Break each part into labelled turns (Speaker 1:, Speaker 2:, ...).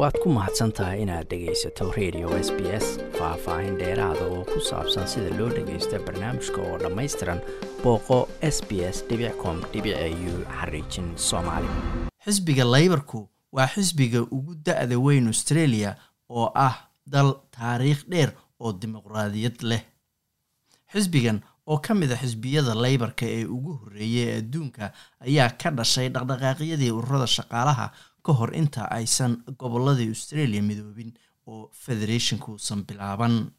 Speaker 1: waad ku mahadsan tahay inaad dhegaysato radio s b s faah-faahin dheeraada oo ku saabsan sida loo dhagaysto barnaamijka oo dhammaystiran booqo s b s com u xariijin soomaali.
Speaker 2: Xisbiga laybarku waa xisbiga ugu da-da weyn australia oo ah dal taariikh dheer oo dimuqraadiyad leh. Xisbigan oo ka mid a xisbiyada laybarka ee ugu horreeyay ee adduunka ayaa ka dhashay dhaqdhaqaaqyadii ururada shaqaalaha ka hor inta aysan gobolladii australia midoobin oo federationkuusan bilaaban.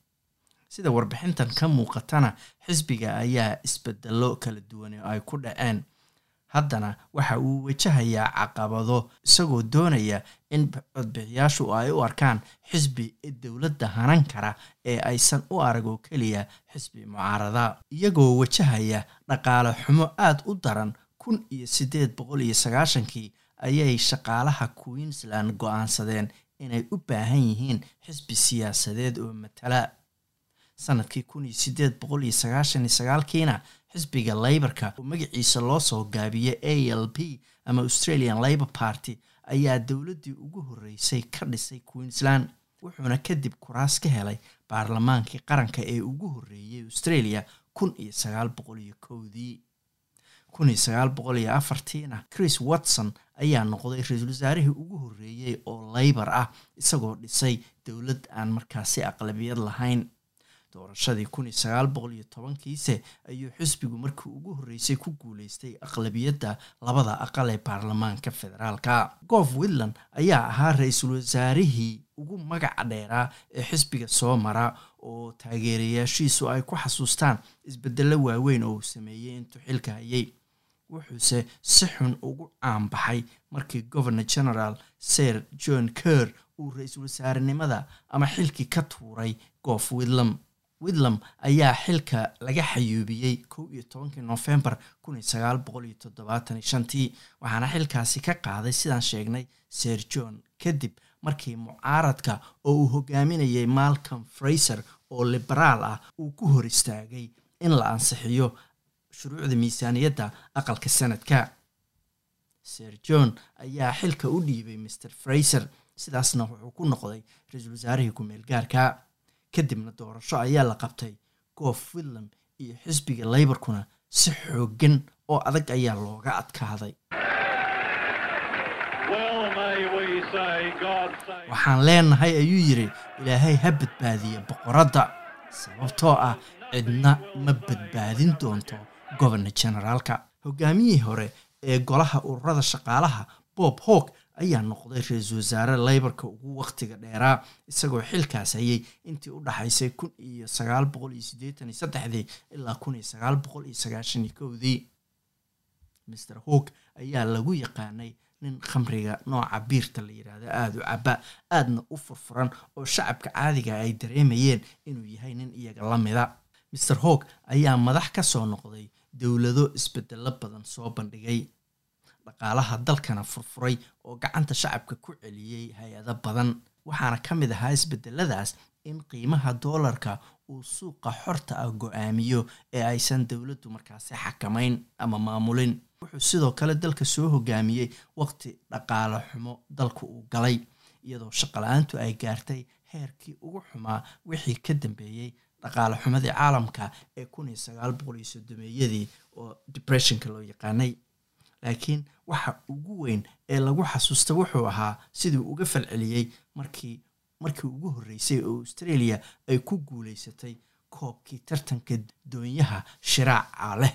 Speaker 2: Sida warbixintan ka muuqatana xisbiga ayaa isbedelo kala duwan ay ku dhaceen. Haddana waxa uu wajahayaa caqabado isagoo doonaya in codbixiyaashu ay u arkaan xisbi dowladda hanan kara ee aysan u arag oo keliya xisbi mucaarada iyagoo wajahaya dhaqaale xumo aada u daran kun iyo siddeed boqol iyo sagaashankii ayay shaqaalaha queensland go'aansadeen inay u baahan yihiin xisbi siyaasadeed oo matala. Sanadkii kun iyo siddeed boqol iyo sagaashan iyo sagaalkiina xisbiga laybarka oo magaciisa loo soo gaabiyey a l p ama australian labor party ayaa dowladdii ugu horreysay ka dhisay queensland wuxuuna kadib kuraas ka helay baarlamaankii qaranka ee ugu horreeyay australia kun iyo sagaal boqol iyo kowdii kun chris watson ayaa noqday ra'iisul wasaarihii ugu horreeyey oo laybar ah isagoo dhisay dowlad aan markaasi aqlabiyad lahayn. Doorashadii kun tobankiise ayuu xisbigu markii ugu horreysay ku guuleystay aqlabiyadda labada aqal ee baarlamaanka federaalka. Gof witland ayaa ahaa ra'iisul wasaarihii ugu magaca dheeraa ee xisbiga soo mara oo taageerayaashiisu ay ku xasuustaan isbedelo waaweyn oo uu sameeyey intuu xilka hayay wuxuuse si xun ugu caanbaxay markii governor general sir john ker uu ra'iisul wasaarenimada ama xilkii ka tuuray goof widlam widlam ayaa xilka laga xayuubiyey kow iyo tobankii nofembar kun iyo sagaal boqol iyo toddobaatan iyo shantii waxaana xilkaasi ka qaaday sidaan sheegnay sir john kadib markii mucaaradka oo uu hogaaminayay malcolm fraiser oo liberaal ah uu ku hor istaagay in la ansixiyo shuruucda miisaaniyadda aqalka sanadka. Sir john ayaa xilka u dhiibay master fraiser sidaasna wuxuu ku noqday ra'iisul wasaarihii ku-meel gaarka. Kadibna doorasho ayaa la qabtay goof widlam iyo xisbiga laybarkuna si xooggan oo adag ayaa looga adkaaday. Waxaan leenahay ayuu yidhi ilaahay ha badbaadiya boqoradda sababtoo ah cidna ma badbaadin doonto gobernor generaalka hogaamiyihii hore ee golaha ururada shaqaalaha bob hawk ayaa noqday ra'iisul wasaare laybarka ugu waqtiga dheeraa isagoo xilkaas hayay intii u dhaxaysay kun iyo sagaal boqol iyo siddeetan iyo saddexdii ilaa kun iyo sagaal boqol iyo sagaashan iyo kowdii. Master hawk ayaa lagu yaqaanay nin khamriga nooca biirta la yidhaahdo aada u caba aadna u furfuran oo shacabka caadiga ay dareemayeen inuu yahay nin iyaga la mida. Master hawk ayaa madax ka soo noqday dowlado isbedelo badan soo bandhigay. Dhaqaalaha dalkana furfuray oo gacanta shacabka ku celiyey hay'ado badan. Waxaana ka mid ahaa isbedeladaas in qiimaha doolarka uu suuqa xorta ah go'aamiyo ee aysan dowladdu markaasi xakamayn ama maamulin. Wuxuu sidoo kale dalka soo hogaamiyey waqti dhaqaale xumo dalku uu galay iyadoo shaqala-aantu ay gaartay heerkii ugu xumaa wixii ka dambeeyey dhaqaale xumadii caalamka ee kun iyo sagaal boqol iyo soddomeeyadii oo depressionka loo yaqaanay. Laakiin waxa ugu weyn ee lagu xasuusta wuxuu ahaa siduu uga falceliyey markii markii ugu horreysay oo australia ay ku guuleysatay koobkii tartanka doonyaha shiraaca leh.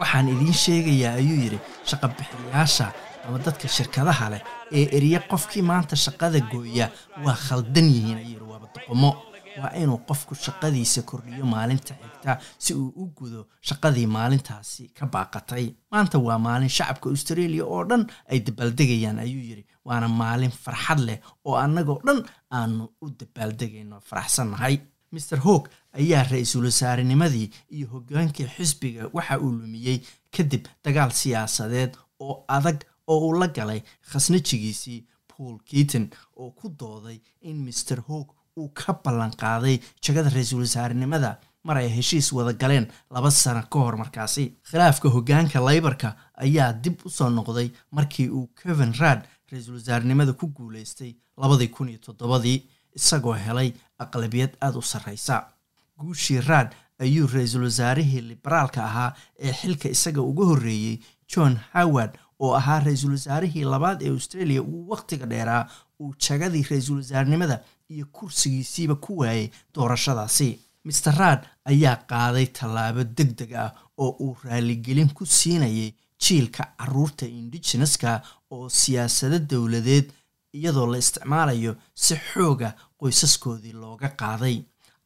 Speaker 2: Waxaan idiin sheegayaa ayuu yidhi shaqabixiyaasha ama dadka shirkadaha leh ee eriye qofkii maanta shaqada gooya waa khaldan yihiin ayuu waaba doqomo waa inuu qofku shaqadiisa kordhiyo maalinta xigta si uu u gudo shaqadii maalintaasi ka baaqatay. Maanta waa maalin shacabka australia oo dhan ay dabaaldegayaan ayuu yidhi. Waana maalin farxad leh oo annagoo dhan aanu u dabaaldegayno faraxsannahay master hawk ayaa ra'iisul wasaarenimadii iyo hogaankii xisbiga waxa uu lumiyey kadib dagaal siyaasadeed oo adag oo uu la galay khasnajigiisii paul keaton oo ku dooday in master hawk uu ka ballan qaaday jagada ra'iisul wasaarenimada mar ay heshiis wada galeen laba sano ka hor markaasi. Khilaafka hoggaanka laybarka ayaa dib u soo noqday markii uu kevin raad ra'iisul wasaarnimada ku guulaystay labadii kun iyo toddobadii isagoo helay aqlabiyad aada u sarreysa guushii raad ayuu ra'iisul wasaarihii liberaalka ahaa ee xilka isaga uga horreeyey john howard oo ahaa ra'iisul wasaarihii labaad ee australia uu wakhtiga dheeraa uu jagadii ra'iisul wasaarnimada iyo kursigiisiiba ku waayay doorashadaasi. Master raad ayaa qaaday tallaabo deg deg ah oo uu raaligelin ku siinayay jiilka carruurta indigeneska oo siyaasado dowladeed iyadoo la isticmaalayo si xooga qoysaskoodii looga qaaday.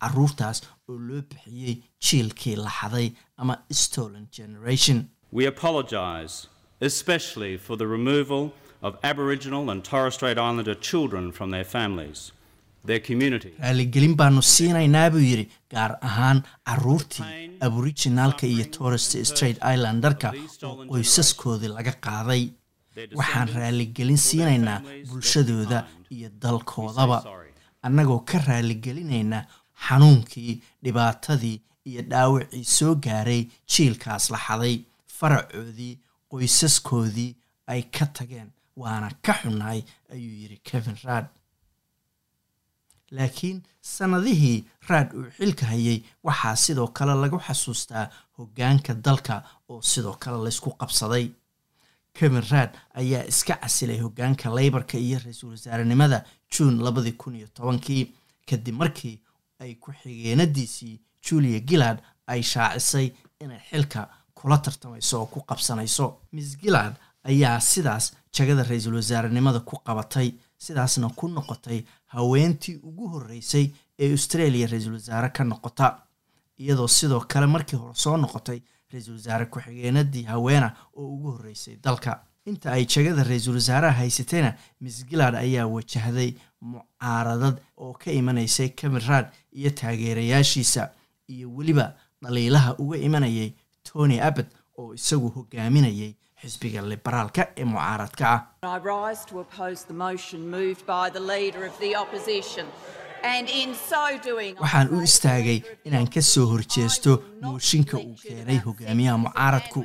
Speaker 2: Caruurtaas oo loo bixiyey jiilkii laxaday ama stolen generation
Speaker 3: especially for the removal of Aboriginal and Torres Strait Islander children from their families,
Speaker 2: raaligelin baanu siinaynaa buu yidhi gaar ahaan caruurtii aboriginaalka iyo torres straight islandarka oo qoysaskoodii laga qaaday. Waxaan raaligelin siinaynaa bulshadooda iyo dalkoodaba. Annagoo ka raaligelinaynaa xanuunkii dhibaatadii iyo dhaawacii soo gaaray jiilkaas la xaday faracoodii qoysaskoodii ay ka tageen waana ka xunnahay ayuu yidhi kevin raad laakiin sannadihii raad uu xilka hayay waxaa sidoo kale lagu xasuustaa hoggaanka dalka oo sidoo kale laysku qabsaday. Kevin raad ayaa iska casilay hoggaanka leybarka iyo ra'iisul wasaarenimada juun labadii kun iyo tobankii kadib markii ay ku-xigeenadiisii julia gillard ay shaacisay inay xilka kula tartamayso oo ku qabsanayso. Miss gillard ayaa sidaas jagada ra'iisul wasaarenimada ku qabatay sidaasna ku noqotay haweentii ugu horreysay ee australia ra'iisul wasaare ka noqota. Iyadoo sidoo kale markii hore soo noqotay ra'iisul wasaare ku-xigeenadii haweena oo ugu horreysay dalka. Inta ay jagada ra'iisul wasaaraha haysatayna miss gillard ayaa wajahday mucaaradad oo ka imanaysay camerad iyo taageerayaashiisa iyo weliba dhaliilaha uga imanayay tony abbott oo isagu hogaaminayay xisbiga liberaalka ee mucaaradka ah. Waxaan u istaagay inaan ka soo horjeesto mooshinka uu keenay hogaamiyaha mucaaradku.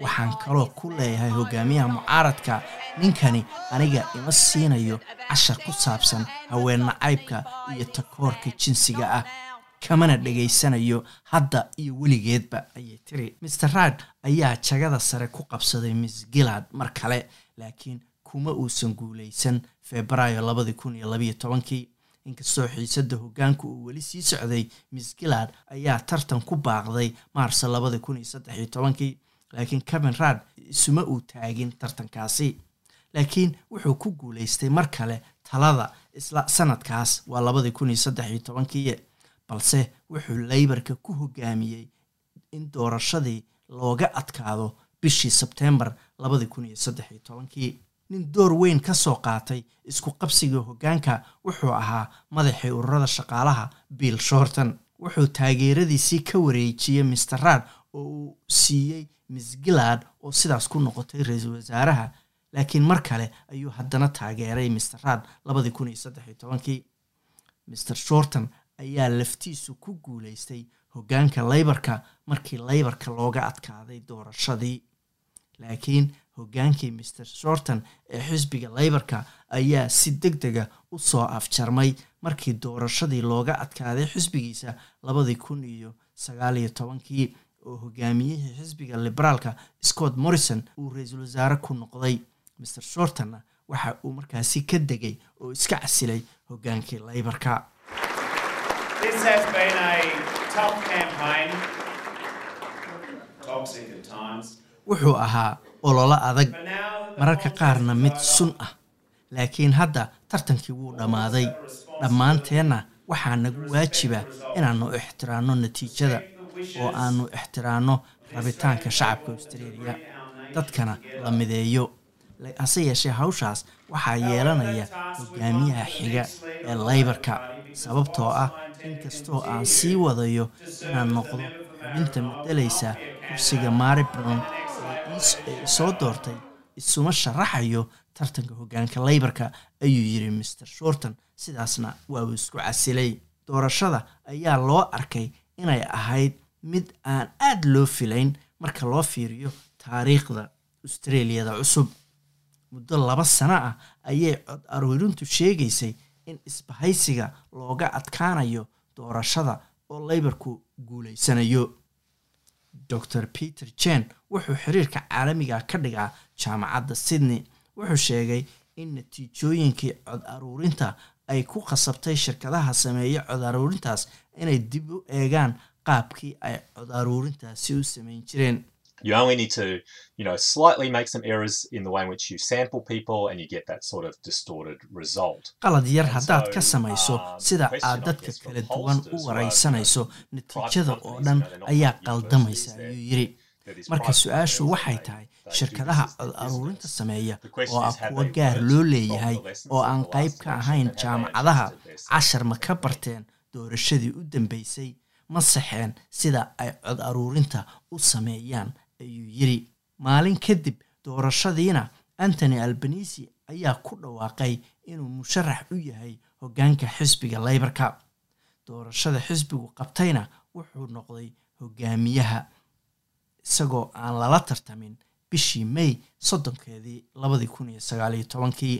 Speaker 2: waxaan kaloo ku leeyahay hogaamiyaha mucaaradka. ninkani aniga ima siinayo cashar ku saabsan haween nacaybka iyo takoorka jinsiga ah. Kamana dhegaysanayo hadda iyo weligeedba ayay tiri. Master raad ayaa jagada sare ku qabsaday miss gillard mar kale laakiin kuma uusan guuleysan febraayo labadii kun iyo labayo tobankii. Inkastoo xiisada hogaanka uu weli sii socday miss gillard ayaa tartan ku baaqday maarso labadii kun iyo saddex iyo tobankii laakiin kevin raad isuma uu taagin tartankaasi. Laakiin wuxuu ku guuleystay mar kale talada isla sanadkaas waa labadii kun iyo saddex iyo tobankii balse wuxuu leybarka ku hogaamiyey in doorashadii looga adkaado bishii sebteembar labadii kun iyo saddex iyo tobankii. Nin door weyn ka soo qaatay isku qabsiga hoggaanka wuxuu ahaa madaxii ururada shaqaalaha bill shorton wuxuu taageeradiisii ka wareejiyey mister raad oo uu siiyey miss gillard oo sidaas ku noqotay ra'iisul wasaaraha laakiin mar kale ayuu haddana taageeray mister raad labadii kun iyo saddex iyo tobankii. Mister shorton ayaa laftiisu ku guuleystay hoggaanka leybarka markii leybarka looga adkaaday doorashadii. Laakiin hoggaankii mister shorton ee xisbiga leybarka ayaa si deg dega u soo afjarmay markii doorashadii looga adkaaday xisbigiisa labadii kun iyo sagaaliyo tobankii oo hogaamiyihii xisbiga liberaalka scott morrison uu ra'iisul wasaare ku noqday. mister shortonna waxa uu markaasi ka degay oo iska casilay hoggaankii leybarka
Speaker 4: This has been a tough campaign, toxic at times,
Speaker 2: wuxuu ahaa ololo adag mararka qaarna mid sun ah. Laakiin hadda tartankii wuu dhammaaday. Dhammaanteenna waxaa nagu waajiba inaannu ixtiraanno natiijada oo aannu ixtiraanno rabitaanka shacabka australia. Dadkana la mideeyo. Hase yeeshee hawshaas waxaa yeelanaya hogaamiyaha xiga ee leybarka sababtoo ah inkastoo aan sii wadayo inaan noqdo xubinta madelaysa kursiga mari brown ee soo doortay isuma sharaxayo tartanka hoggaanka leybarka ayuu yidhi mister shorton sidaasna waa uu isku casilay. Doorashada ayaa loo arkay inay ahayd mid aan aad loo filayn marka loo fiiriyo taariikhda australiyada cusub. Muddo laba sano ah ayay cod aruurintu sheegaysay in isbahaysiga looga adkaanayo doorashada oo leybarku guulaysanayo dor peter jen wuxuu xiriirka caalamiga ka dhigaa jaamacadda sydney. Wuxuu sheegay in natiijooyinkii cod aruurinta ay ku khasabtay shirkadaha sameeya cod aruurintaas inay dib u eegaan qaabkii ay cod aruurintaasi u sameyn jireen
Speaker 5: You only need to, you know, slightly make some errors in the way in which you sample people and you get that sort of distorted result.
Speaker 2: qalad yar haddaad ka samayso
Speaker 5: um,
Speaker 2: sida aad dadka kala duwan u waraysanayso natiijada oo dhan ayaa qaldamaysa ayuu yidhi
Speaker 5: these
Speaker 2: marka su'aashu waxay tahay shirkadaha cod aruurinta sameeya oo ah kuwo
Speaker 5: they
Speaker 2: gaar loo leeyahay oo aan qayb ka ahayn jaamacadaha cashar ma ka barteen doorashadii u dambeysay ma saxeen sida ay cod aruurinta u sameeyaan ayuu yidhi maalin kadib doorashadiina antony albanisi ayaa ku dhawaaqay inuu musharax u yahay hoggaanka xisbiga leybarka doorashada xisbigu qabtayna wuxuu noqday hogaamiyaha isagoo aan lala tartamin bishii may soddonkeedii labadii kun iyo sagaaliyo tobankii.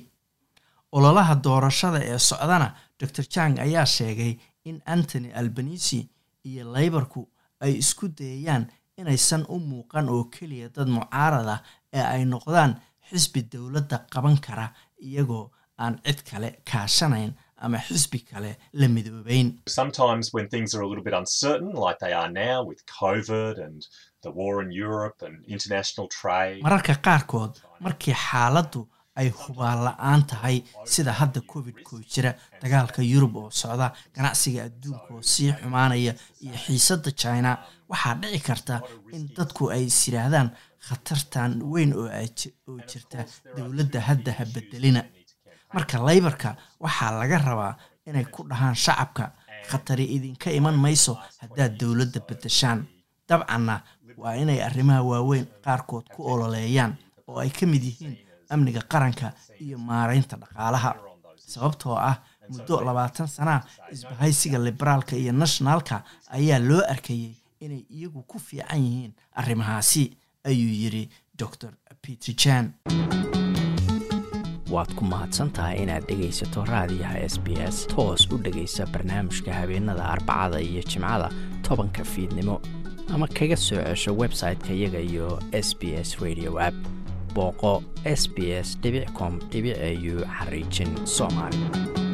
Speaker 2: Ololaha doorashada ee socdana dor jang ayaa sheegay in antony albanisi iyo leybarku ay isku dayayaan inaysan u muuqan oo keliya dad mucaarad ah ee ay noqdaan xisbi dowladda qaban kara iyagoo aan cid kale kaashanayn ama xisbi kale la midoobeyn
Speaker 5: Sometimes when things are a little bit uncertain, like they are now with COVID and the war in Europe and international trade,
Speaker 2: mararka qaarkood markii xaaladdu ay hubaan la'aan tahay sida hadda covid-ku jira. Dagaalka yurub oo socda ganacsiga adduunka oo sii xumaanaya iyo xiisadda china waxaa dhici karta in dadku ay is yidhaahdaan khatartan weyn oo jirta dowladda hadda ha bedelina. Marka leybarka waxaa laga rabaa inay ku dhahaan shacabka khatari idinka iman mayso haddaad dowladda bedeshaan dabcanna waa inay arrimaha waaweyn qaarkood ku ololeeyaan oo ay ka mid yihiin amniga qaranka iyo maaraynta dhaqaalaha sababtoo ah muddo labaatan sanaa isbahaysiga liberaalka iyo nationalka ayaa loo arkayay inay iyagu ku fiican yihiin arrimahaasi ayuu yidhi dor peter jan
Speaker 1: waad ku mahadsantahay inaad dhegaysato raadiyaha s b s toos u dhegaysa barnaamijka habeenada arbacada iyo jimcada tobanka fiidnimo ama kaga soo cesho website-ka iyaga iyo s b s radio app booqo s b s com au xariijin soomaali